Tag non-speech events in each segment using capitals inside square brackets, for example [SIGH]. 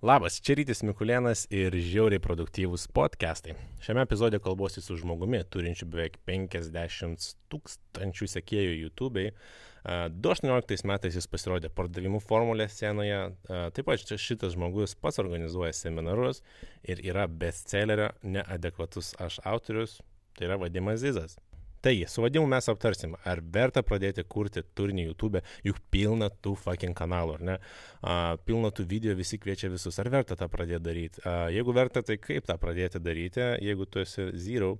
Labas, čia Rytis Mikulėnas ir žiauriai produktyvūs podcastai. Šiame epizode kalbuosi su žmogumi, turinčiu beveik 50 tūkstančių sekėjų YouTube'ai. 2018 metais jis pasirodė pardavimų formulės scenoje. Taip pat šitas žmogus pats organizuoja seminarus ir yra bestsellerio neadekvatus aš autorius, tai yra Vadimas Zizas. Taigi, su vadimu mes aptarsim, ar verta pradėti kurti turinį YouTube, juk pilna tų fucking kanalų, ar ne? A, pilna tų video, visi kviečia visus, ar verta tą pradėti daryti? A, jeigu verta, tai kaip tą pradėti daryti, jeigu tu esi zero?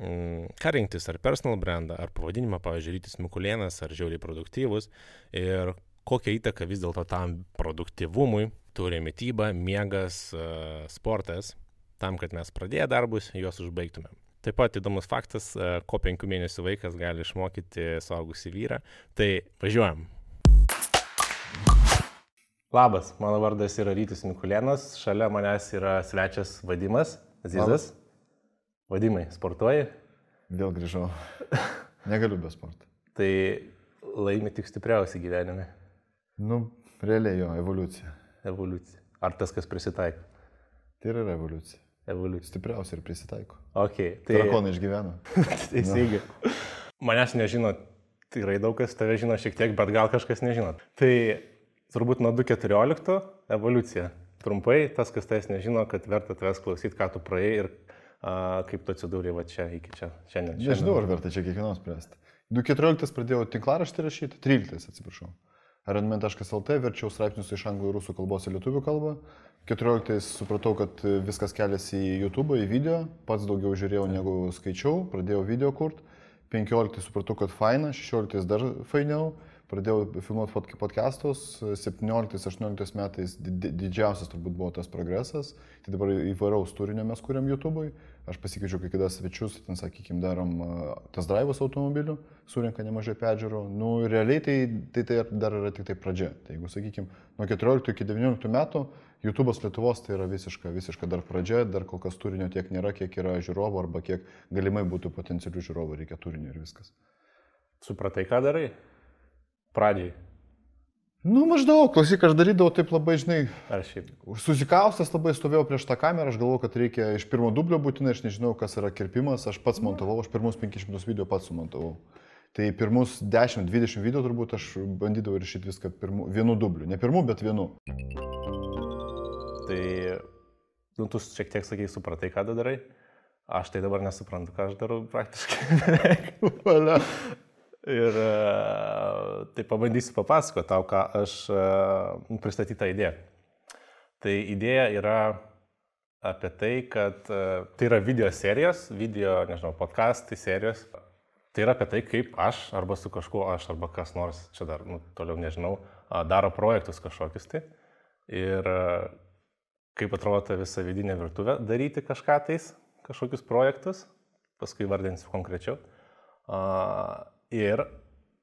Mm, ką rinktis, ar personal brandą, ar pavadinimą, pavyzdžiui, Rytis Mikulėnas, ar žiauriai produktyvus ir kokią įtaką vis dėlto tam produktyvumui turi mytyba, miegas, sportas, tam, kad mes pradėję darbus, juos užbaigtumėm. Taip pat įdomus faktas, e, ko penkių mėnesių vaikas gali išmokyti suaugusi vyrą. Tai važiuojam. Labas, mano vardas yra Rytis Mikulėnas, šalia manęs yra svečias Vadimas Zizas. Vadimai, sportuoji? Vėl grįžau. Negaliu be sporto. Tai laimi tik stipriausi gyvenime. Nu, realiai jo, evoliucija. Evoliucija. Ar tas, kas prisitaiko? Tai yra evoliucija. Evoliucija. Stipriausia ir prisitaiko. Okay, tai... Drakonai išgyvena. [LAUGHS] Teisingai. No. Manęs nežino, tikrai daug kas tave žino šiek tiek, bet gal kažkas nežino. Tai turbūt nuo 2.14 evoliucija. Trumpai, tas, kas tavęs nežino, kad verta tavęs klausyti, ką tu praėjai ir a, kaip tu atsidūrė va čia iki čia šiandien. Nežinau, ar verta čia kiekvienos spręsti. 2.14 pradėjau tinklaraštį rašyti, 13 atsiprašau. rnm.lt verčiau straipsnius iš anglų ir rusų kalbos į lietuvių kalbą. 14 supratau, kad viskas keliasi į YouTube, į video, pats daugiau žiūrėjau negu skaičiau, pradėjau video kurt. 15 supratau, kad faina, 16 dar fainiau, pradėjau filmuoti podcastus, 17-18 metais didžiausias turbūt buvo tas progresas, tai dabar įvairaus turinio mes kuriam YouTube'ui, aš pasikeičiau kai kada svečius, ten sakykime, darom tas drivus automobilių, surinka nemažai peržiūrų, nu realiai tai, tai, tai dar yra tik tai pradžia, tai jeigu sakykime, nuo 14 iki 19 metų YouTube'as Lietuvos tai yra visiška, visiška dar pradžia, dar kol kas turinio tiek nėra, kiek yra žiūrovų arba kiek galimai būtų potencialių žiūrovų, reikia turinio ir viskas. Supratai, ką darai? Pradžiai. Nu, maždaug, klausyk, aš darydavau taip labai, žinai. Susikaustęs labai stovėjau prieš tą kamerą, aš galvojau, kad reikia iš pirmo dublio būtinai, aš nežinau, kas yra kirpimas, aš pats montavau, aš pirmus 500 video pats sumontavau. Tai pirmus 10-20 video turbūt aš bandydavau rašyti viską pirmu, vienu dubliu. Ne pirmu, bet vienu. Tai, nu, tu šiek tiek sakai, supratai, ką darai. Aš tai dabar nesuprantu, ką aš darau praktiškai. [LAUGHS] ir e, tai pabandysiu papasakoti tau, ką aš uh, pristatytą idėją. Tai idėja yra apie tai, kad uh, tai yra video serijos, video, nežinau, podcastai serijos. Tai yra apie tai, kaip aš arba su kažkuo aš arba kas nors, čia dar, nu, toliau nežinau, daro projektus kažkokius tai. Ir kaip atrodo ta visa vidinė virtuvė, daryti kažką tais, kažkokius projektus, paskui vardinsiu konkrečiau. Ir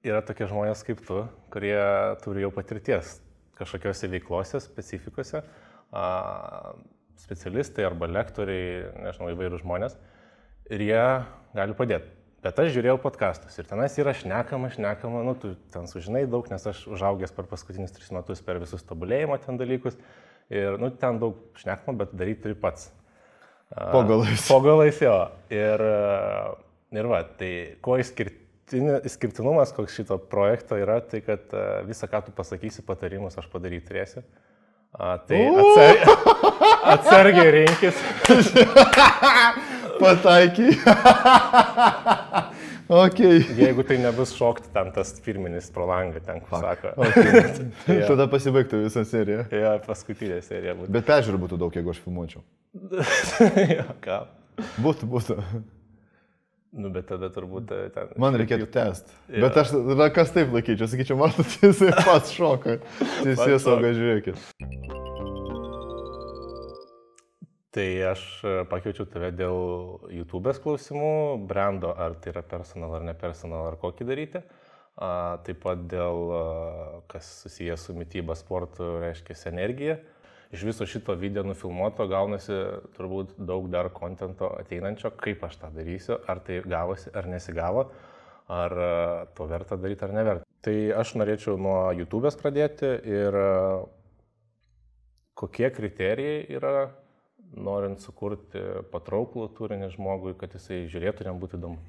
yra tokie žmonės kaip tu, kurie turi jau patirties kažkokiose veiklose, specifikose, specialistai arba lektoriai, nežinau, įvairių žmonės, ir jie gali padėti. Bet aš žiūrėjau podkastus ir tenais yra šnekama, šnekama, nu, tu ten sužinai daug, nes aš užaugęs per paskutinius tris metus per visus tobulėjimo ten dalykus. Ir, nu, ten daug šnekama, bet daryti turi pats. Po galais. Po galais jo. Ir, ir va, tai kuo išskirtinumas koks šito projekto yra, tai kad visą, ką tu pasakysi, patarimus aš padaryti turėsiu. A, tai atsargiai, [LAUGHS] atsargiai rinkis. [LAUGHS] Pataikiai. [LAUGHS] Okay. Jeigu tai nebus šokti ten tas firminis pro langą, ten, kur sako. Okay. ja. Tada pasibaigtų visą seriją. Ja, paskutinė serija būtų. Bet peržiūrų būtų daug, jeigu aš filmuočiau. ja, ką? Būtų, būtų. Nu, bet tada turbūt e, ten. Man reikėtų test. Ja. Bet aš, na, kas taip laikyčiau, sakyčiau, matot, [LAUGHS] jisai pats šoka. [LAUGHS] Teisės sauga, žiūrėkit. Tai aš e, pakviečiau tave dėl YouTube'ės klausimų, brando, ar tai yra personal ar ne personal, ar kokį daryti. A, taip pat dėl, a, kas susijęs su mytyba sportu, reiškia energija. Iš viso šito video nufilmuoto gaunasi turbūt daug dar kontento ateinančio, kaip aš tą darysiu, ar tai gavosi ar nesigavo, ar a, to verta daryti ar neverta. Tai aš norėčiau nuo YouTube'ės pradėti ir kokie kriterijai yra, norint sukurti patrauklų turinį žmogui, kad jisai žiūrėtų, jam būtų įdomu?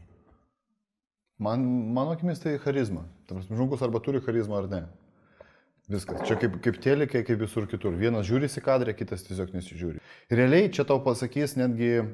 Man, mano akimis tai charizma. Žmogus arba turi charizmą ar ne. Viskas. Čia kaip, kaip telikė, kaip visur kitur. Vienas žiūri į kadrą, kitas tiesiog nesižiūri. Realiai čia tau pasakys netgi,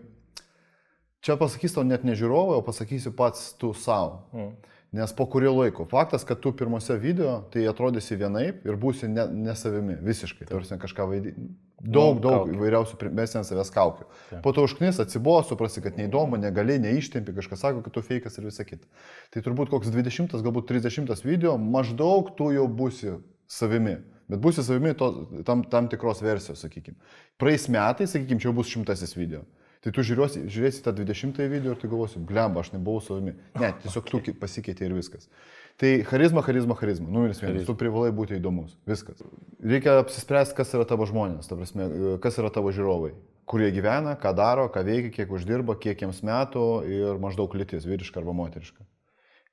čia pasakys tau net ne žiūrovai, o pasakysiu pats tu savo. Mm. Nes po kurio laiko, faktas, kad tu pirmose video tai atrodysi vienaip ir būsi ne, ne savimi, visiškai. Tarsi kažką vaidini. Daug, nu, daug įvairiausių, mes ant savęs kaukių. Taip. Po to užknis, atsibojo, suprasi, kad neįdomu, negali, neištempi, kažkas sako, kad tu fejkas ir visa kita. Tai turbūt koks 20, galbūt 30 video, maždaug tu jau būsi savimi. Bet būsi savimi to, tam, tam tikros versijos, sakykime. Praeis metai, sakykime, čia bus šimtasis video. Tai tu žiūrėsi, žiūrėsi tą 20 video ir tu galvosi, blemba, aš nebuvau savimi. Ne, tiesiog tu pasikeitė ir viskas. Tai charizma, charizma, charizma. Numeris vienas. Tu privalai būti įdomus. Viskas. Reikia apsispręsti, kas yra tavo žmonės, ta prasme, kas yra tavo žiūrovai. Kur jie gyvena, ką daro, ką veikia, kiek uždirba, kiek jiems metų ir maždaug lytis, vyriška arba moteriška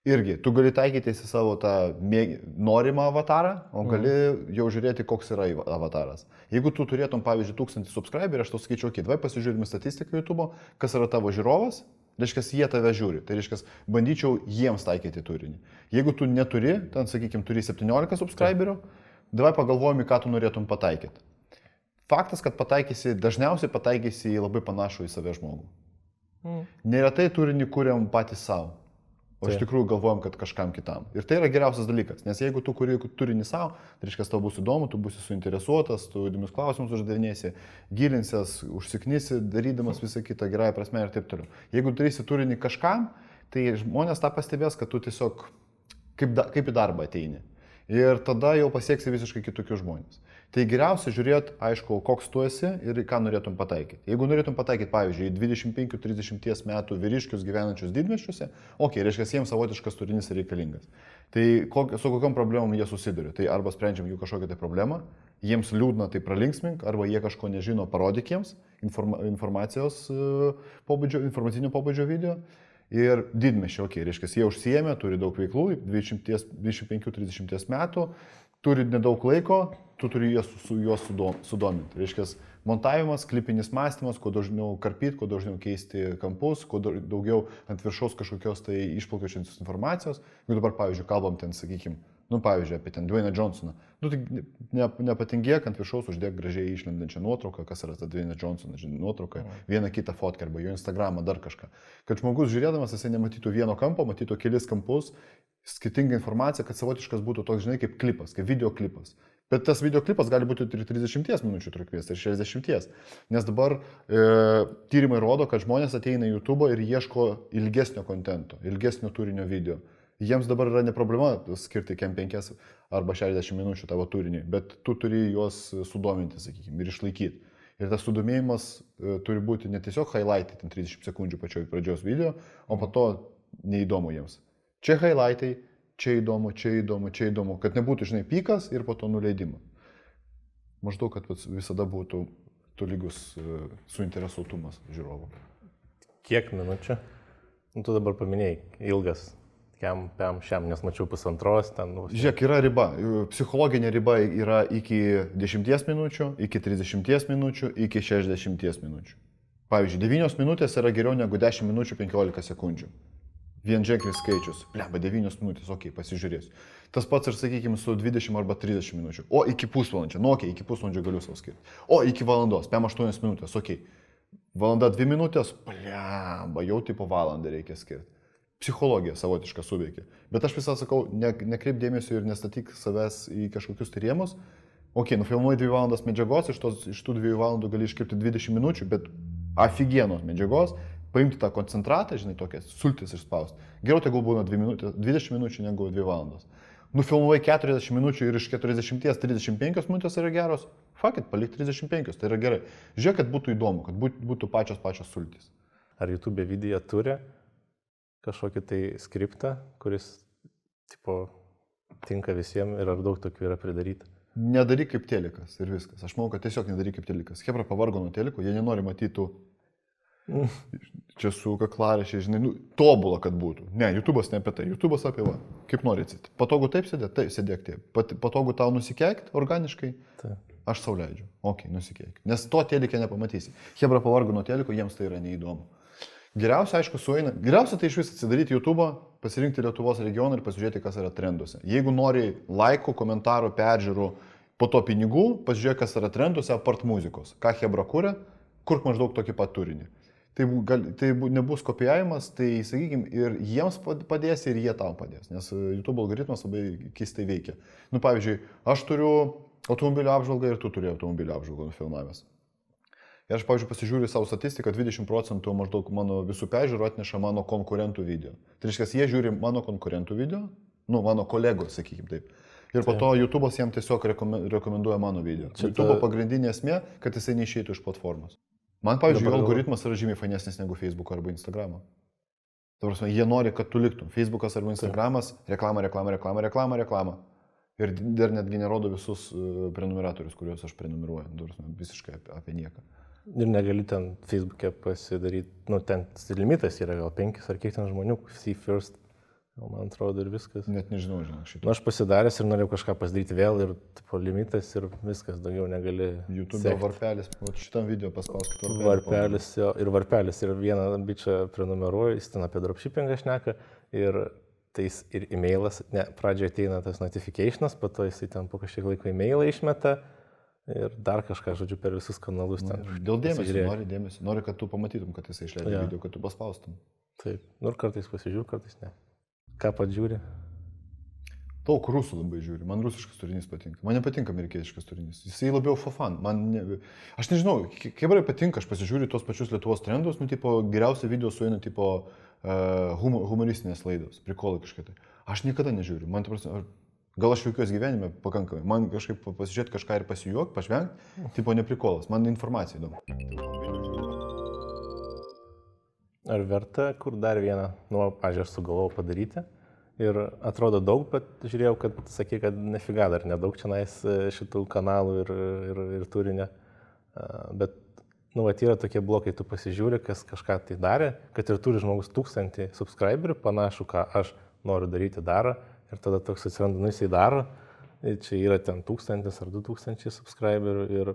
irgi, tu gali taikytis į savo tą mėg... norimą avatarą, o mhm. gali mm. jau žiūrėti, koks yra avataras. Jeigu tu turėtum, pavyzdžiui, tūkstantį subscriberių, aš tau sakyčiau, okay, vai pasižiūrėtume statistiką YouTube, kas yra tavo žiūrovas, reiškia, jie tave žiūri, tai reiškia, bandyčiau jiems taikyti turinį. Jeigu tu neturi, ten, sakykime, turi 17 subscriberių, davai pagalvojami, ką tu norėtum pataikyti. Faktas, kad pataikysi, dažniausiai pataikysi į labai panašų į save žmogų. Mm. Neretai turinį kuriam patys savo. O iš tikrųjų galvojam, kad kažkam kitam. Ir tai yra geriausias dalykas, nes jeigu tu kuri turinį savo, tai reiškia, tau bus įdomu, tu būsi suinteresuotas, tu įdomius klausimus uždavinėsi, gilinsies, užsiknysi, darydamas visą kitą gerąją prasme ir taip toliau. Jeigu darysi turinį kažkam, tai žmonės tą pastebės, kad tu tiesiog kaip, da, kaip į darbą ateini. Ir tada jau pasieksi visiškai kitokius žmonės. Tai geriausia žiūrėti, aišku, koks tu esi ir ką norėtum pataikyti. Jeigu norėtum pataikyti, pavyzdžiui, 25-30 metų vyriškius gyvenančius didmešiuose, okei, okay, reiškia, jiems savotiškas turinys reikalingas. Tai kok, su kokiam problemom jie susiduria? Tai arba sprendžiam jų kažkokią tai problemą, jiems liūdna, tai pralinksmink, arba jie kažko nežino, parodyk jiems informa informacijos e, pobūdžio, informacinio pobūdžio video. Ir didmešio, okei, okay, reiškia, jie užsiemė, turi daug veiklų, 25-30 metų, turi nedaug laiko, tu turi juos, su, juos sudominti. Reiškia, montavimas, klipinis mąstymas, kuo dažniau karpyti, kuo dažniau keisti kampus, kuo daugiau ant viršaus kažkokios tai išplaukiančios informacijos. Jeigu dabar, pavyzdžiui, kalbam ten, sakykime, nu, pavyzdžiui, apie ten Dwayne Johnsoną. Nu, tai ne, nepatingėk ant viršaus uždėk gražiai išlendančią nuotrauką, kas yra ta Dwayne Johnsonas nuotrauka, mhm. vieną kitą fotkę arba jo Instagramą, dar kažką. Kad žmogus žiūrėdamas, jisai nematytų vieno kampo, matytų kelis kampus skirtinga informacija, kad savotiškas būtų toks, žinai, kaip klipas, kaip video klipas. Bet tas video klipas gali būti ir 30 minučių trukmės, ir 60. Nes dabar e, tyrimai rodo, kad žmonės ateina į YouTube ir ieško ilgesnio kontento, ilgesnio turinio video. Jiems dabar yra ne problema skirti kem 5 arba 60 minučių tavo turinį, bet tu turi juos sudominti, sakykime, ir išlaikyti. Ir tas sudomėjimas e, turi būti ne tiesiog highlightai, ten 30 sekundžių pačioj pradžios video, o po to neįdomu jiems. Čia highlightai, čia įdomu, čia įdomu, čia įdomu, kad nebūtų, žinai, pykas ir po to nuleidimas. Maždaug, kad visada būtų tolygus uh, suinteresuotumas žiūrovų. Kiek minučių? Nu, tu dabar paminėjai, ilgas Kiam, piam, šiam, nes mačiau pusantros ten. Nu, Žiūrėk, yra riba. Psichologinė riba yra iki 10 minučių, iki 30 minučių, iki 60 minučių. Pavyzdžiui, 9 minutės yra geriau negu 10 minučių 15 sekundžių vienženklis skaičius. Lemba, 9 minutės, okei, okay, pasižiūrėsiu. Tas pats ir, sakykime, su 20 arba 30 minučių. O iki pusvalandžio, nu, okei, okay, iki pusvalandžio galiu savo skirti. O iki valandos, PM 8 minutės, okei. Okay. Valanda 2 minutės, lemba, jau tipo valandą reikia skirti. Psichologija savotiška suveikia. Bet aš visą sakau, ne, nekreip dėmesio ir nestatyk savęs į kažkokius rėmus. Ok, nufilmuoji 2 valandas medžiagos, iš, tos, iš tų 2 valandų gali iškirpti 20 minučių, bet afigienos medžiagos paimti tą koncentratą, žinai, tokias sultis išspausti. Geriau tegul būna 2 minutės, 20 minučių negu 2 valandos. Nufilmuoji 40 minučių ir iš 40-35 minutės yra geros, fakit, palik 35, tai yra gerai. Žiūrėk, kad būtų įdomu, kad būtų pačios pačios sultis. Ar YouTube video turi kažkokį tai skriptą, kuris, tipo, tinka visiems ir ar daug tokių yra pridaryta? Nedaryk kaip telikas ir viskas. Aš manau, kad tiesiog nedaryk kaip telikas. Hebra pavargo nuo teliko, jie nenori matyti Čia su kaklarėšiai, žinai, nu, tobulą, kad būtų. Ne, YouTube'as ne apie tai, YouTube'as apie va, kaip norite. Patogu taip sėdėti, taip sėdėk taip. Pat, patogu tau nusikeikti organiškai. Taip. aš sau leidžiu. Ok, nusikeik. Nes to telikė nepamatysi. Hebra pavargo nuo teliko, jiems tai yra neįdomu. Geriausia, aišku, sueina. Geriausia tai iš vis atsidaryti YouTube, pasirinkti Lietuvos regioną ir pasižiūrėti, kas yra trenduose. Jeigu nori laikų, komentarų, peržiūrų, po to pinigų, pasižiūrėk, kas yra trenduose, apart muzikos. Ką Hebra kūrė, kur maždaug tokį pat turinį. Tai, gal, tai nebus kopijavimas, tai, sakykime, ir jiems padės, ir jie tau padės, nes e, YouTube algoritmas labai keistai veikia. Nu, pavyzdžiui, aš turiu automobilio apžvalgą ir tu turi automobilio apžvalgą nufilmavęs. Ir aš, pavyzdžiui, pasižiūriu savo statistiką, 20 procentų maždaug mano visų peržiūrų atneša mano konkurentų video. Tai reiškia, jie žiūri mano konkurentų video, nu, mano kolegos, sakykime taip. Ir po to YouTube'as jam tiesiog rekomenduoja mano video. Čia YouTube ta... pagrindinė esmė, kad jisai neišeitų iš platformos. Man, pavyzdžiui, Dabar algoritmas yra žymiai fainesnis negu Facebook arba Instagram. Prasme, jie nori, kad tu liktum. Facebookas arba Instagramas - reklama, reklama, reklama, reklama, reklama. Ir dar netgi nerodo visus e, prenumeratorius, kuriuos aš prenumeruoju. Visiškai apie, apie nieką. Ir negali ten Facebook'e pasidaryti, nu ten limitas yra gal penkis ar kiek ten žmonių, see first. Man atrodo ir viskas. Net nežinau, žinok, šitą. Na, nu, aš pasidaręs ir norėjau kažką pasidaryti vėl ir tipo limitas ir viskas, daugiau negali. YouTube sekt. varpelis, o šitam video paspauskit varpelį. Varpelis, jo, ir varpelis, ir vieną bičią prenumeruoju, jis ten apie dropshippingą šneka ir tai jis ir e-mailas, ne, pradžioje ateina tas notificationas, po to jisai ten po kažkiek laiko e-mailą išmeta ir dar kažką, žodžiu, per visus kanalus ten. Dėl dėmesio, nori dėmesio, nori, kad tu pamatytum, kad jisai išleido ja. video, kad tu paspaustum. Taip, nu ir kartais pasižiūriu, kartais ne. Ką pat žiūri? Daug rusų labai žiūri, man rusiškas turinys patinka. Man nepatinka amerikietiškas turinys. Jisai labiau fafan. Man ne... Aš nežinau, kaip gerai patinka, aš pasižiūriu tos pačius Lietuvos trendus, nu, tipo, geriausia video sueina, tipo, uh, humoristinės laidos, prikolai kažkaip tai. Aš niekada nežiūriu. Man, prasme, Gal aš jaukiuosi gyvenime pakankamai. Man kažkaip pasižiūrėti kažką ir pasijuok, pažvengti, tipo neprikolas. Man informacija įdomu. Ar verta kur dar vieną, nu, pažiūrėjau, aš sugalvojau padaryti. Ir atrodo daug, bet žiūrėjau, kad sakė, kad nefiga dar nedaug čia nais e, šitų kanalų ir, ir, ir turinio. Bet, nu, va, yra tokie blokai, tu pasižiūri, kas kažką tai darė, kad ir turi žmogus tūkstantį subscriberių, panašu, ką aš noriu daryti, daro Ir tada toks atsiranda, nu jisai daro, čia yra ten tūkstantis ar du tūkstančiai subscriberių ir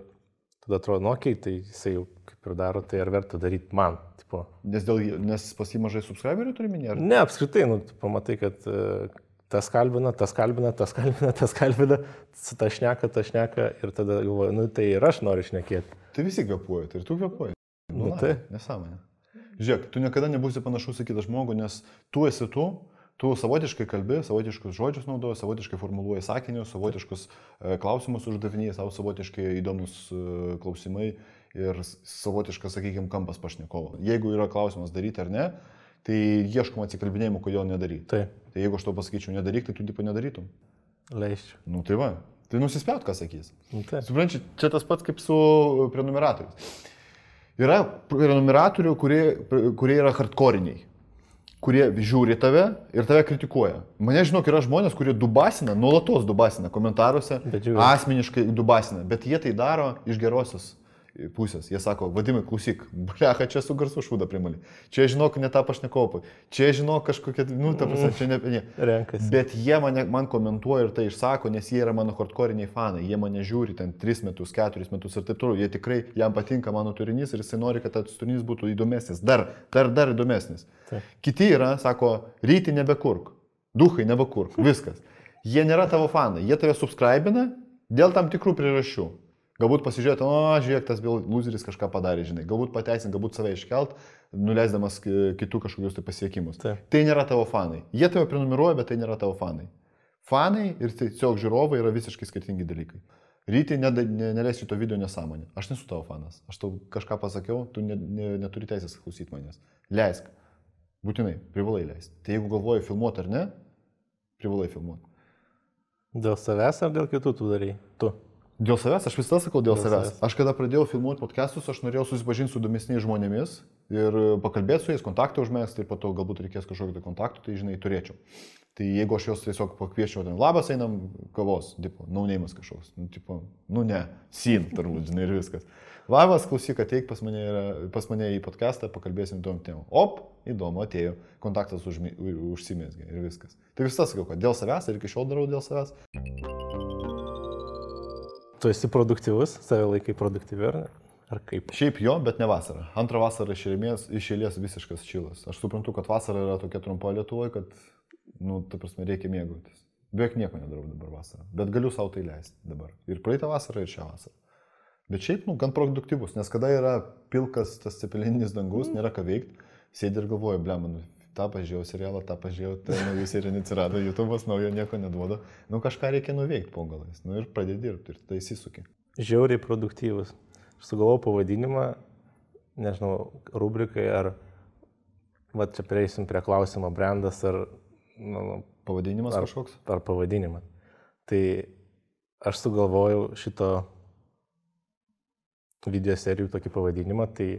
tada atrodo, nu okei, okay, tai jisai jau kaip ir daro, tai ar verta daryti man. Tipo. Nes, dėl, nes pas jį mažai subscriberių turi minėti? Ne, apskritai, nu, pamatai, kad uh, tas kalbina, tas kalbina, tas kalbina, [LAUGHS] tas kalbina, tas šneka, tas šneka ir tada galvoju, nu tai ir aš noriu šnekėti. Tai visi kvepuoja, tai ir tu kvepuoji. Nu, nu tai. Nesąmonė. Žiūrėk, tu niekada nebūsi panašus į kitą žmogų, nes tu esi tu, tu savotiškai kalbi, savotiškus žodžius naudoji, savotiškai formuluoji sakinius, savotiškus e, klausimus uždavinėjai, savo savotiškai įdomus e, klausimai ir savotiškas, sakykime, kampas pašnekovo. Jeigu yra klausimas daryti ar ne, tai ieškom atsikalbinėjimų, kodėl nedaryti. Taip. Tai jeigu aš to pasakyčiau nedaryk, tai tu tipo nedarytum. Leisčiau. Nu tai va, tai nusispėt, ką sakys. Nu, Suprančiai, čia tas pats kaip su prenumeratoriais. Yra prenumeratorių, kurie, kurie yra hardcoriniai kurie žiūri tave ir tave kritikuoja. Mane žinok, yra žmonės, kurie dubasina, nuolatos dubasina komentaruose, asmeniškai dubasina, bet jie tai daro iš gerosios pusės. Jie sako, vadimai, klausyk, blecha, čia su garsu šūda primali. Čia žinok, ne tą pašnekovą. Čia žinok kažkokia, nu, ta prasme, čia ne apie jį. Renkasi. Bet jie mane, man komentuoja ir tai išsako, nes jie yra mano hardcore'iniai fanai. Jie mane žiūri ten 3 metus, 4 metus ir taip toliau. Jie tikrai, jam patinka mano turinys ir jisai nori, kad tas turinys būtų įdomesnis. Dar, dar, dar įdomesnis. Tai. Kiti yra, sako, ryti nebekurk. Duhai nebekurk. Viskas. Jie nėra tavo fanai. Jie tave subscribina dėl tam tikrų priežasčių. Galbūt pasižiūrėti, o, žiūrėk, tas loseris kažką padarė, žinai. Galbūt pateisint, galbūt save iškelt, nuleisdamas kitų kažkokius tai pasiekimus. Taip. Tai nėra tavo fanai. Jie tave prenumeruoja, bet tai nėra tavo fanai. Fanai ir tiesiog žiūrovai yra visiškai skirtingi dalykai. Ryti neleisiu to video nesąmonę. Aš nesu tavo fanas. Aš tau kažką pasakiau, tu ne, ne, neturi teisės klausyti manęs. Leisk. Būtinai, privalai leisti. Tai jeigu galvoji filmuoti ar ne, privalai filmuoti. Dėl savęs ar dėl kitų tu darai? Tu. Dėl savęs, aš visada sakau dėl, dėl savęs. savęs. Aš kada pradėjau filmuoti podcastus, aš norėjau susipažinti su įdomesniais žmonėmis ir pakalbėti su jais, kontaktą užmėgsti ir po to galbūt reikės kažkokio tai kontakto, tai žinai, turėčiau. Tai jeigu aš juos tiesiog pakviečiau, ten labas einam kavos, tipo, naunėjimas kažkoks, nu, tipo, nu ne, sin, turbūt, žinai, ir viskas. Labas, klausyk, ateik pas mane, pas mane į podcastą, pakalbėsim tom temom. Op, įdomu, atėjo, kontaktas užmi, užsimėsgė ir viskas. Tai visas sakau, kad dėl savęs ir iki šiol darau dėl savęs. Tu esi produktyvus, save laikai produktyvi ar ne? Ar kaip? Šiaip jo, bet ne vasarą. Antrą vasarą iš eilės, iš eilės visiškas šilas. Aš suprantu, kad vasara yra tokia trumpa Lietuvoje, kad, nu, ta prasme, reikia mėgautis. Beveik nieko nedarau dabar vasarą. Bet galiu savo tai leisti dabar. Ir praeitą vasarą, ir šią vasarą. Bet šiaip, nu, gan produktyvus, nes kada yra pilkas tas cepelininis dangus, mm. nėra ką veikti, sėdi ir galvoju, blem, nu, tą pažiūrėjau serialą, tą pažiūrėjau, tai naujus ir neatsirado, YouTube'as naujo nieko neduoda. Nu, kažką reikia nuveikti po galais. Nu, ir pradėti dirbti, ir tai įsisukė. Žiauriai produktyvus sugalvojau pavadinimą, nežinau, rubrikai ar, va čia prieisim prie klausimo, brandas ar... Nu, pavadinimas ar, kažkoks? Ar pavadinimas. Tai aš sugalvojau šito video serijų tokį pavadinimą, tai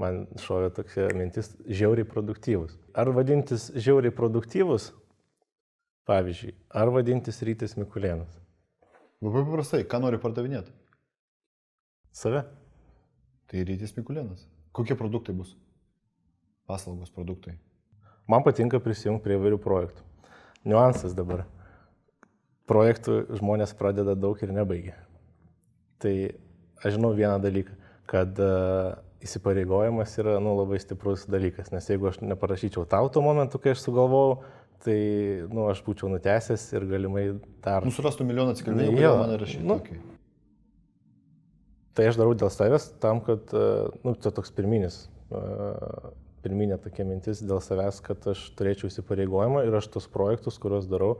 man šovė tokia mintis žiauriai produktyvus. Ar vadintis žiauriai produktyvus, pavyzdžiui, ar vadintis rytis Mikulėnas? Labai paprastai, ką nori pardavinėti? Save. Tai rytis Mikulėnas. Kokie produktai bus? Paslaugos produktai. Man patinka prisijungti prie vairių projektų. Niuansas dabar. Projektų žmonės pradeda daug ir nebaigia. Tai aš žinau vieną dalyką, kad uh, įsipareigojimas yra nu, labai stiprus dalykas, nes jeigu aš neparašyčiau tau tuo momentu, kai aš sugalvojau, tai nu, aš būčiau nutęsęs ir galimai dar... Nusurastų milijoną atsikalbėjimų, kodėl man rašyti. Nu, okay. Tai aš darau dėl savęs tam, kad, e, nu, tai toks pirminis, e, pirminė tokia mintis dėl savęs, kad aš turėčiau įsipareigojimą ir aš tos projektus, kuriuos darau,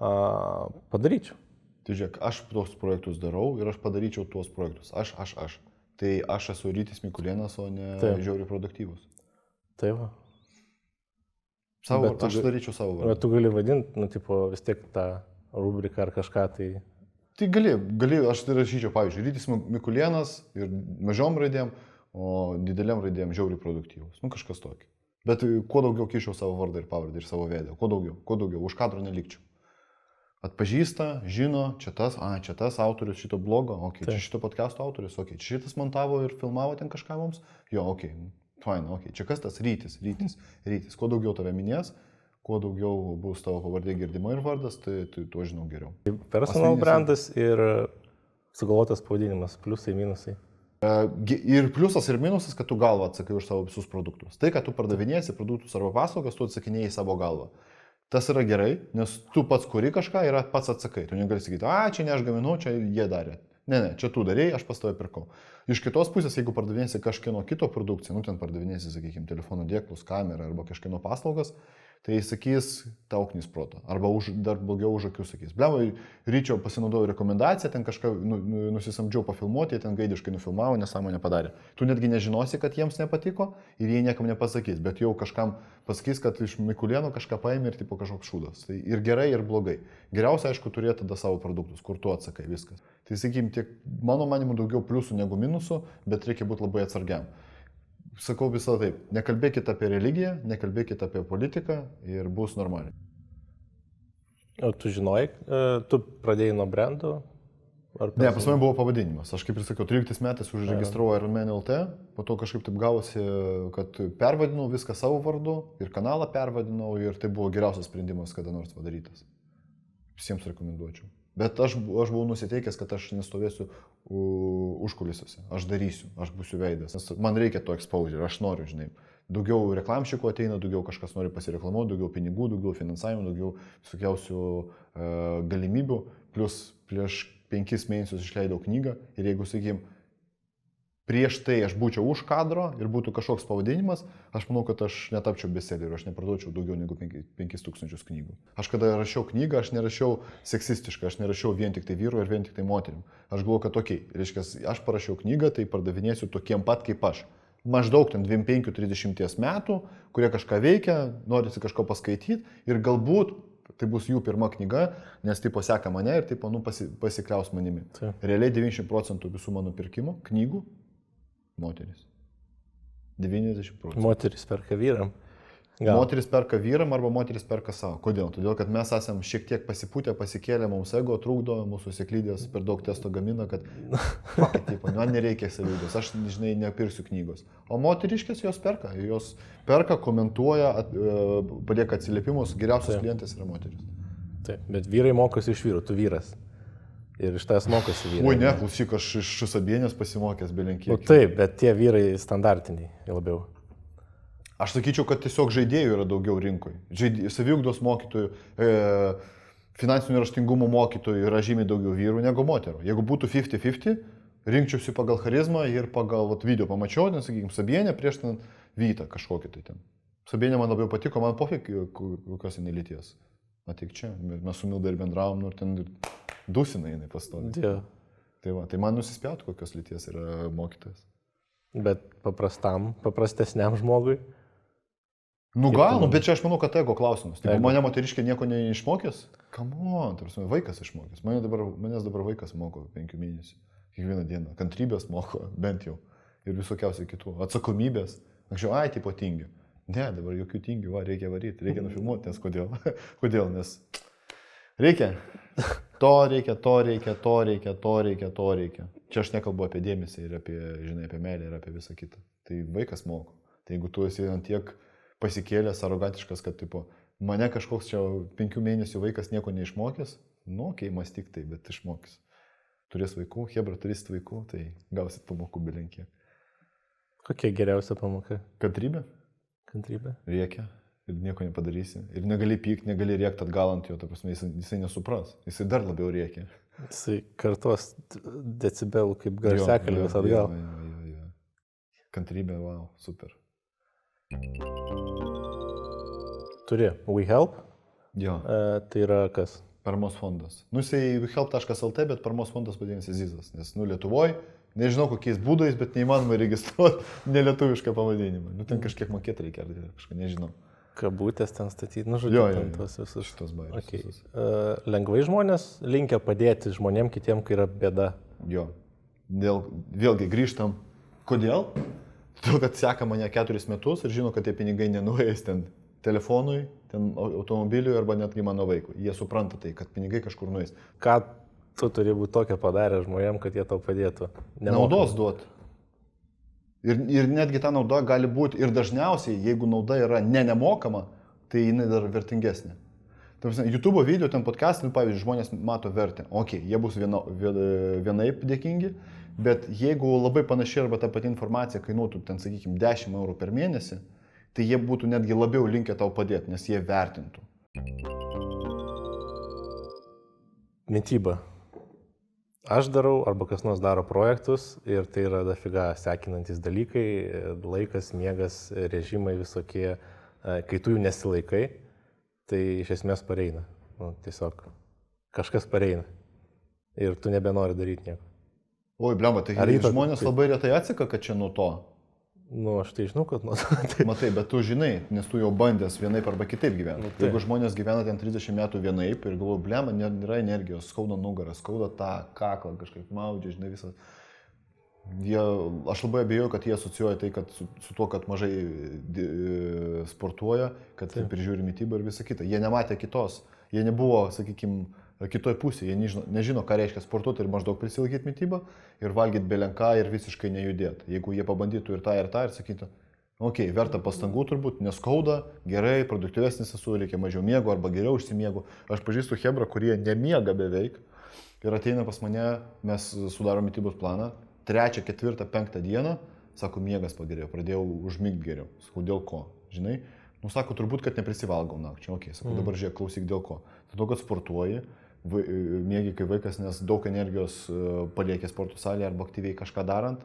padaryčiau. Tai žiūrėk, aš tuos projektus darau ir aš padaryčiau tuos projektus. Aš, aš, aš. Tai aš esu Rytis Mikulėnas, o ne Taip. žiauriai produktyvus. Taip. Savo, bet aš tu, daryčiau savo vardą. Bet tu gali vadinti, nu, tipo, vis tiek tą rubriką ar kažką tai Tai gali, gali aš tai rašyčiau, pavyzdžiui, Rytis Mikulienas ir mažom raidėm, o dideliam raidėm žiauriai produktyvus. Nu kažkas tokio. Bet kuo daugiau kišiau savo vardą ir pavardę ir savo vėdę, kuo daugiau, kuo daugiau, už kadro nelikčiau. Atpažįsta, žino, čia tas, a, čia tas autorius šito blogo, okei, okay, čia šito podcast'o autorius, okei, okay, čia šitas montavo ir filmavo ten kažką mums, jo, okei, okay, fine, okei, okay, čia kas tas rytis, rytis, rytis, kuo daugiau tave minės, kuo daugiau bus tavo pavardė girdima ir vardas, tai, tai tuo žinau geriau. Personal Asmeninis brandas ir sugalvotas pavadinimas, pliusai, minusai. E, ir pliusas ir minusas, kad tu galvą atsakai už savo visus produktus. Tai, kad tu pardavinėsi produktus arba paslaugas, tu atsakinėjai savo galvą. Tas yra gerai, nes tu pats kuri kažką ir pats atsakai. Tu negali sakyti, a, čia ne aš gaminau, čia jie darė. Ne, ne, čia tu darėjai, aš pas tave pirkau. Iš kitos pusės, jeigu pardavinėsi kažkieno kito produkciją, nu ten pardavinėsi, sakykime, telefono dėklus, kamerą arba kažkieno paslaugas, tai sakys tau knys proto. Arba už, dar blogiau už akių sakys. Blemai, ryčio pasinaudojau rekomendaciją, ten kažką nu, nu, nusisamdžiau pafilmuoti, ten gaidiškai nufilmavo, nesąmonę padarė. Tu netgi nežinosi, kad jiems nepatiko ir jie niekam nepasakys, bet jau kažkam pasakys, kad iš Mikulėno kažką paėmė ir tipo kažkoks šūdas. Tai ir gerai, ir blogai. Geriausia, aišku, turėti tada savo produktus, kur tu atsakai viskas. Tai sakykim, tiek mano manimu daugiau pliusų negu minusų, bet reikia būti labai atsargiam sakau visą taip, nekalbėkite apie religiją, nekalbėkite apie politiką ir bus normaliai. O tu žinojai, e, tu pradėjai nuo brandų? Ne, pas mane buvo pavadinimas. Aš kaip ir sakiau, 13 metais užregistravau Ironman LT, po to kažkaip taip gavosi, kad pervadinau viską savo vardu ir kanalą pervadinau ir tai buvo geriausias sprendimas kada nors padarytas. Visiems rekomenduočiau. Bet aš, aš buvau nusiteikęs, kad aš nestovėsiu užkulisiuose. Aš darysiu, aš būsiu veidas. Nes man reikia to exposure, aš noriu, žinai. Daugiau reklamšikų ateina, daugiau kažkas nori pasireklamuoti, daugiau pinigų, daugiau finansavimo, daugiau visokiausių e, galimybių. Plus prieš penkis mėnesius išleidau knygą ir jeigu, sakykim, prieš tai aš būčiau už kadro ir būtų kažkoks pavadinimas, aš manau, kad aš netapčiau bestselleriu, aš neparduočiau daugiau negu 5000 knygų. Aš kada rašiau knygą, aš nerašiau seksistiškai, aš nerašiau vien tik tai vyru ir vien tik tai moterim. Aš galvoju, kad tokiai, reiškia, aš parašiau knygą, tai pardavinėsiu tokiem pat kaip aš. Maždaug ten 25-30 metų, kurie kažką veikia, norisi kažko paskaityti ir galbūt tai bus jų pirma knyga, nes tipo seka mane ir tipo, nu, pasi, pasikliaus manimi. Ta. Realiai 90 procentų visų mano pirkimų knygų Moteris. 90 procentų. Moteris perka vyram. Gal. Moteris perka vyram arba moteris perka savo. Kodėl? Todėl, kad mes esame šiek tiek pasipūtę, pasikėlę, mums ego trukdo, mūsų sėklydės per daug testo gamina, kad, [LAUGHS] fakit, tipo, man nereikia savybės, aš, žinai, nepirksiu knygos. O moteriškės jos perka, jos perka, komentuoja, at, e, palieka atsiliepimus, geriausias Taip. klientas yra moteris. Taip, bet vyrai mokosi iš vyrų, tu vyras. Ir iš tavęs mokosi vyrai. Oi, ne, klausyk, aš iš šusabienės pasimokęs Nu, belenkiek. taip, bet tie vyrai standartiniai labiau. Aš sakyčiau, kad tiesiog žaidėjų yra daugiau rinkoje. Saviugdos mokytojų, e, finansinio raštingumo mokytojų yra žymiai daugiau vyrų negu moterų. Jeigu būtų 50-50, rinkčiausi pagal charizmą ir pagal vat, video pamačiau, nes, sakykime, Sabienė prieš ten Vytą kažkokį tai ten. Sabienė man labiau patiko, man pofik, kokios jinai lyties. Ateik čia, mes su Milda ir bendravom, nu ir ten ir dusina jinai pastovi. Dėl. Tai, va, tai man nusispjauti, kokios lyties yra mokytojas. Bet paprastam, paprastesniam žmogui. Nu gal, nu, bet čia aš manau, kad ego klausimas. Ego. mane moteriškė nieko neišmokės, kamon, tarsi vaikas išmokės. Mane dabar, manęs dabar vaikas moko penkių mėnesių. Kiekvieną dieną. Kantrybės moko, bent jau. Ir visokiausiai kitų. Atsakomybės. Anksčiau, ai, tipo tingi. Ne, dabar jokių tingių, va, reikia varyti, reikia nufilmuoti, nes kodėl? [LAUGHS] kodėl? Nes reikia. To reikia, to reikia, to reikia, to reikia, to reikia. Čia aš nekalbu apie dėmesį ir apie, žinai, apie meilę ir apie visą kitą. Tai vaikas moko. Tai jeigu tu esi ant tiek pasikėlęs, arogantiškas, kad, tipo, mane kažkoks čia penkių mėnesių vaikas nieko neišmokęs, nu, kai mąstyk tai, bet išmokys. Turės vaikų, Hebra turės vaikų, tai gausit pamokų bilenkiek. Kokia geriausia pamoka? Kantrybė, Kantrybė. reikia ir nieko nepadarysi. Ir negali pykti, negali rėkti atgal ant jo, ta prasme, jisai, jisai nesupras, jisai dar labiau reikia. Jisai kartos decibelų kaip garsiakalbis atgal. Jo, jo, jo, jo. Kantrybė, wow, super. Turi WeHelp, Jo, e, tai yra kas? paramos fondas. Nu, jisai help.lt, bet paramos fondas vadinasi Zizas. Nes, nu, Lietuvoje, nežinau kokiais būdais, bet neįmanoma registruoti [LAUGHS] nelietuvišką pavadinimą. Nu, ten kažkiek mokėti reikia, ar kažką nežinau. Kabutės ten statyti, nu žodžiu, Jo, jo, jo. tos visus. Šitos bairės. Okay. visus. Uh, lengvai žmonės linkia padėti žmonėm kitiem, kai yra bėda. Jo. Dėl, vėlgi grįžtam. Kodėl? Todėl, kad seka mane keturis metus ir žino, kad tie pinigai nenuės ten telefonui, ten au- automobiliui arba netgi mano vaikui. Jie supranta tai, kad pinigai kažkur nuės. Ką tu turi būti tokia padarę žmonėm, kad jie tau padėtų? Nemokamai. Naudos duot. Ir, ir netgi ta nauda gali būti ir dažniausiai, jeigu nauda yra ne nemokama, tai jinai dar vertingesnė. Ta prasme, YouTube video, ten podcast, nu, pavyzdžiui, žmonės mato vertę. Ok, jie bus viena, vie- vienaip dėkingi, bet jeigu labai panaši arba ta pati informacija kainuotų, ten, sakykime, 10 eurų per mėnesį, tai jie būtų netgi labiau linkę tau padėti, nes jie vertintų. Mytyba. Aš darau arba kas nors daro projektus ir tai yra dafiga sekinantis dalykai, laikas, miegas, režimai visokie, e, kai tu jų nesilaikai, tai iš esmės pareina. Nu, tiesiog kažkas pareina ir tu nebenori daryti nieko. Oi, blemba, tai Ar žmonės labai retai atsika, kad čia nuo to. Nu, aš tai žinau, kad nuo to. Tai... Matai, bet tu žinai, nes tu jau bandęs vienaip arba kitaip gyventi. Nu, taip. Jeigu žmonės gyvena ten 30 metų vienaip ir galvoja, blema, nėra energijos, skauda nugarą, skauda tą kaklą, kažkaip maudžia, žinai, visą. Jie, aš labai abejoju, kad jie asocijuoja tai, kad su, su tuo, kad mažai di, sportuoja, kad Taip. prižiūri mytybą ir visą kitą. Jie nematė kitos, jie nebuvo, sakykime, kitoj pusėje, jie nežino, nežino, ką reiškia sportuoti ir maždaug prisilaikyti mytybą ir valgyti belenką ir visiškai nejudėti. Jeigu jie pabandytų ir tą, ir tą, ir sakytų, okei, okay, verta pastangų turbūt, neskauda, gerai, produktyvesnis esu, reikia mažiau miego arba geriau užsimiegu. Aš pažįstu Hebrą, kurie nemiega beveik ir ateina pas mane, mes sudarom mytybos planą, trečią, ketvirtą, penktą dieną, sako, miegas pagerėjo, pradėjau užmigti geriau. Sakau, dėl ko, žinai? Nu, sako, turbūt, kad neprisivalgau nakčio. Ok, sakau, dabar žiūrėk, klausyk dėl ko. Dėl to, kad sportuoji, vai- miegi kaip vaikas, nes daug energijos e, palieki sporto salėje arba aktyviai kažką darant,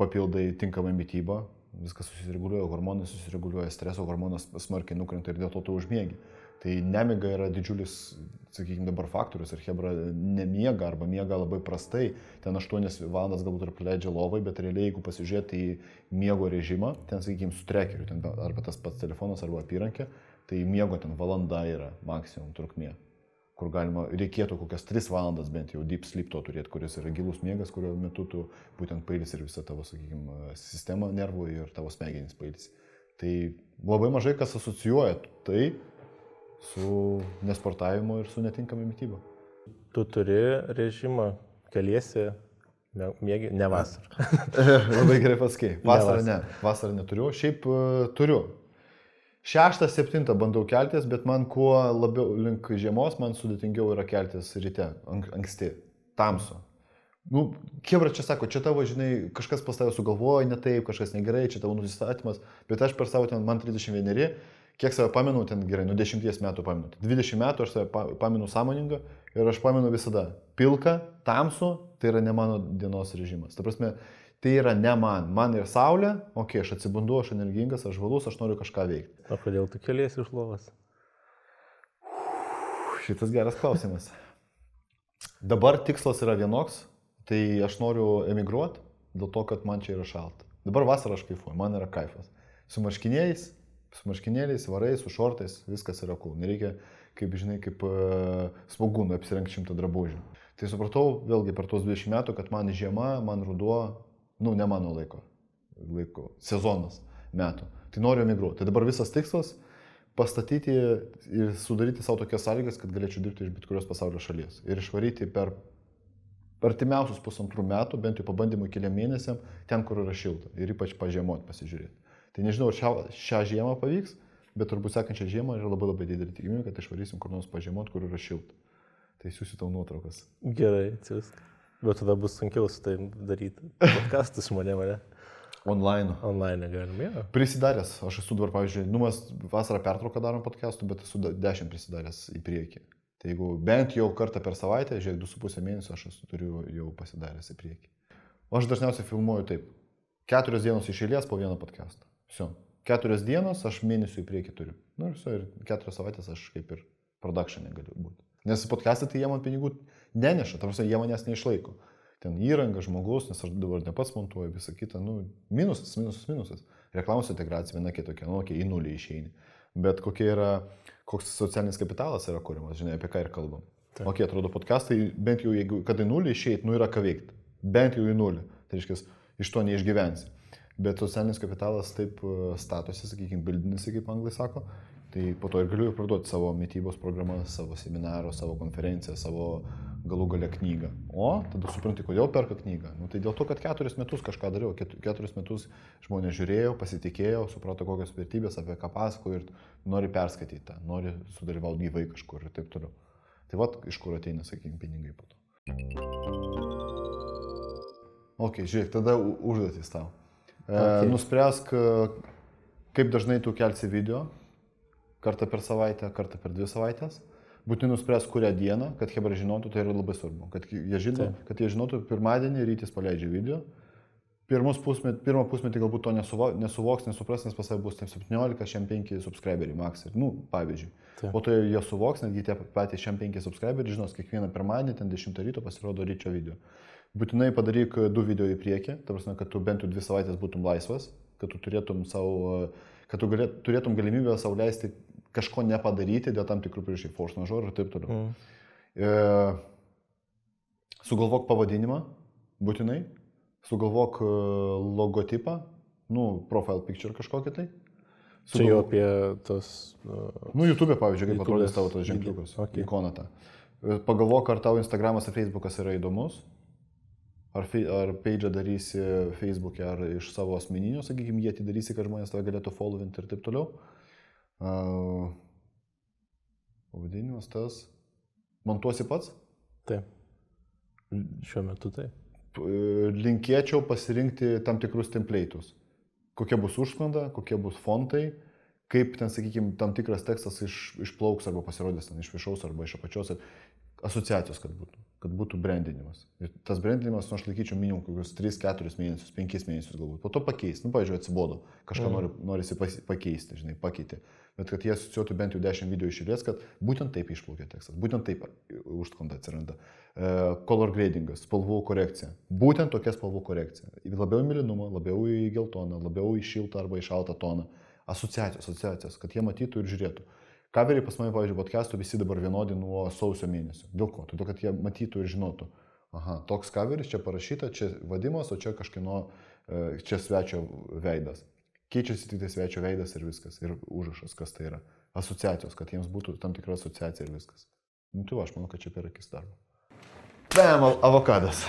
papildai tinkamą mytybą, viskas susireguliuoja, hormonai susireguliuoja, streso hormonas smarkiai nukrenta ir dėl to tu užmiegi. Tai nemiga yra didžiulis, sakykime, dabar faktorius ir Hebra nemiega arba miega labai prastai, ten 8 valandas galbūt ir praleidžia lovai, bet realiai jeigu pasižiūrėti į miego režimą, ten, sakykime, su trekeriu, ten arba tas pats telefonas arba apyrankė, tai miego ten valanda yra maksimum trukmė kur galima, reikėtų kokias 3 valandas bent jau deep sleep to turėti, kuris yra gilus miegas, kurio metu tu būtent pailsi ir visa tavo, sakykime, sistema nervų ir tavo smegenys pailsi. Tai labai mažai kas asocijuoja tai su nesportavimu ir su netinkama mytyba. Tu turi režimą, keliesi, miegi, ne vasarą. [LAUGHS] labai gerai pasakai. Vasarą vasarą. ne, vasarą neturiu, šiaip e, turiu. Šeštą, septintą bandau keltis, bet man kuo labiau link žiemos, man sudėtingiau yra keltis ryte, ank, anksti. tamsu. Nu, Kebra čia sako, čia tavo, žinai, kažkas pas tave sugalvojo ne taip, kažkas negerai, čia tavo nusistatymas, bet aš per savo ten, man 31, kiek save pamenu, ten gerai, nu 10 metų pamenu. 20 metų aš save pa- pamenu sąmoningą ir aš pamenu visada. Pilka, tamsu, tai yra ne mano dienos režimas. Ta prasme, tai yra ne man. Man ir saulė, okei, okay, aš atsibundu, aš energingas, aš žvalus, aš noriu kažką veikti. O kodėl tu keliesi iš lovas? Šitas geras klausimas. Dabar tikslas yra vienoks, tai aš noriu emigruoti dėl to, kad man čia yra šalta. Dabar vasarą aš kaifuoju, man yra kaifas. Su marškinėliais, su marškinėliais, varais, su šortais, viskas yra cool. Nereikia, kaip žinai, kaip uh, smogūnų apsirengti šimtą drabužių. Tai supratau vėlgi per tuos 20 metų, kad man žiema, man ruduo, nu, ne mano laiko, laiko, sezonas metų. Tai noriu emigruoti. Tai dabar visas tikslas pastatyti ir sudaryti savo tokias sąlygas, kad galėčiau dirbti iš bet kurios pasaulio šalies. Ir išvaryti per artimiausius pusantrų metų, bent jau pabandymui keliam mėnesiam, ten, kur yra šilta. Ir ypač pažiemoti pasižiūrėti. Tai nežinau, ar šią, šią žiemą pavyks, bet turbūt sekančią žiemą yra labai labai didelė tikimybė, kad išvarysim kur nors pažiemoti, kur yra šilta. Tai siūsiu tau nuotraukas. Gerai, atsiųsk. Bet tada bus sunkiau su tai daryti. Podcastus mane, mane. Online. Online galime. Ja. Prisidaręs, aš esu dabar, pavyzdžiui, nu mes vasarą pertrauką darom podcastų, bet esu dešimt prisidaręs į priekį. Tai jeigu bent jau kartą per savaitę, žiūrėk, du su pusę mėnesio aš esu turiu jau pasidaręs į priekį. O aš dažniausiai filmuoju taip. Keturios dienos iš eilės po vieną podcastą. Visio. Keturios dienos aš mėnesių į priekį turiu. Na ir visio, ir keturios savaitės aš kaip ir production galiu būti. Nes podcastai tai jie man pinigų neneša, prasme, jie manęs neišlaiko. Ten įranga, žmogus, nes aš dabar ne pats montuoju, visą kitą, nu, minusas, minusas, minusas. Reklamos integracija viena kitokia, nu, okay, į nulį išeini. Bet kokia yra, koks socialinis kapitalas yra kūrimas, žinai, apie ką ir kalbam. Taip. Ok, atrodo, podcastai, bent jau jeigu, kad į nulį išeit, nu yra ką veikti. Bent jau į nulį. Tai reiškia, iš to neišgyvensi. Bet socialinis kapitalas taip e, statosi, sakykime, bildinasi, kaip anglai sako. Tai po to ir galiu parduoti savo mytybos programas, savo seminarą, savo konferenciją, savo galų galę knygą. O tada supranti, kodėl perka knygą. Nu, tai dėl to, kad keturis metus kažką dariau, ket- keturis metus žmonės žiūrėjo, pasitikėjo, suprato, kokios vertybės, apie ką pasako ir nori perskaityti tą, nori sudalyvauti gyvai kažkur ir taip toliau. Tai vad, iš kur ateina, sakykime, pinigai po to. Ok, žiūrėk, tada užduotis tau. E, Ok. Nuspręsk, e, kaip dažnai tu kelsi video, kartą per savaitę, kartą per dvi savaitės. Būtinai nuspręs, kurią dieną, kad Hebra žinotų, tai yra labai svarbu. Kad jie, žino, Taip. kad jie žinotų, pirmadienį rytis paleidžia video. Pirmus pusmet, pirmą pusmetį galbūt to nesuvo, nesuvoks, nesupras, nes pas save bus ten 17, šiam 5 subscriberiai max. Ir, nu, pavyzdžiui. Taip. Po to jie suvoks, netgi tie patys šiam 5 subscriberiai žinos, kiekvieną pirmadienį, ten 10 ryto pasirodo ryčio video. Būtinai padaryk du video į priekį, ta prasme, kad tu bent jau dvi savaitės būtum laisvas, kad tu turėtum, savo, kad tu galėt, turėtum galimybę savo leisti kažko nepadaryti dėl tam tikrų priežasčių, force majeure ir taip toliau. Mm. E, sugalvok pavadinimą, būtinai. Sugalvok e, logotipą, nu, profile picture kažkokį tai. Čia jau apie tos... Uh, Nu, YouTube, pavyzdžiui, kaip YouTube'as atrodys tavo tas ženkliukas, Okay. ikona ta. E, Pagalvok, ar tavo Instagramas ar Facebookas yra įdomus, ar, fei- ar page darysi Facebook'e, ar iš savo asmeninio, sakykime, jie atidarysi, kad žmonės tave galėtų followinti ir taip toliau. Uh, pavadinimas tas. Montuosi pats? taip. Šiuo metu e, linkėčiau pasirinkti tam tikrus template'us. Kokia bus užsklanda, kokie bus fontai, kaip ten, sakykime, tam tikras tekstas iš, išplauks arba pasirodys ten iš viršaus arba iš apačios. Asociacijos, kad būtų, kad būtų brandinimas. Ir tas brandinimas, nu, aš laikyčiau minimum kokius 3-4 mėnesius, 5 mėnesius galbūt. Po to pakeisti. Nu, pavyzdžiui, atsibodo. Kažką Mhm. nori, norisi pakeisti, žinai, pakeiti. Bet kad jie asociuotų bent jau 10 video išėlės, kad būtent taip išplaukia tekstas, būtent taip užsklanda atsiranda. E, color gradingas, spalvų korekcija. Būtent tokia spalvų korekcija. Labiau į mėlynumą, labiau į geltoną, labiau į šiltą arba į šaltą toną. Asociacijos, asociacijos, kad jie matytų ir žiūrėtų. Kaveriai pas mane, pavyzdžiui, podcastų visi dabar vienodi nuo sausio mėnesio. Dėl ko? Todėl, kad jie matytų ir žinotų. Aha, toks kaveris čia parašyta, čia vadimas, o čia kažkieno, e, čia svečio veidas. Keičiasi tik tai svečio veidas ir viskas. Ir užrašas, kas tai yra. Asociacijos, kad jiems būtų tam tikra asociacija ir viskas. Nu, tu, aš manau, kad čia per akis darbo. Bam, av- avokadas.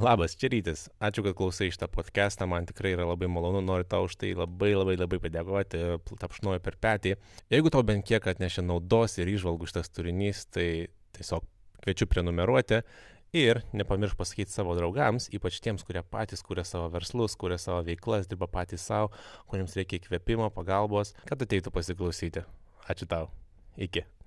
Labas, čia rytis. Ačiū, kad klausai šitą podcastą, man tikrai yra labai malonu, noriu tau už tai labai labai labai padėkoti, tapšnoju per petį. Jeigu tau bent kiek atnešė naudos ir išvalgų šitas turinys, tai tiesiog kviečiu prenumeruoti ir nepamiršk pasakyti savo draugams, ypač tiems, kurie patys kuria savo verslus, kuria savo veiklas, dirba patys savo, kuriems reikia įkvėpimo, pagalbos, kad ateitų pasiklausyti. Ačiū tau. Iki.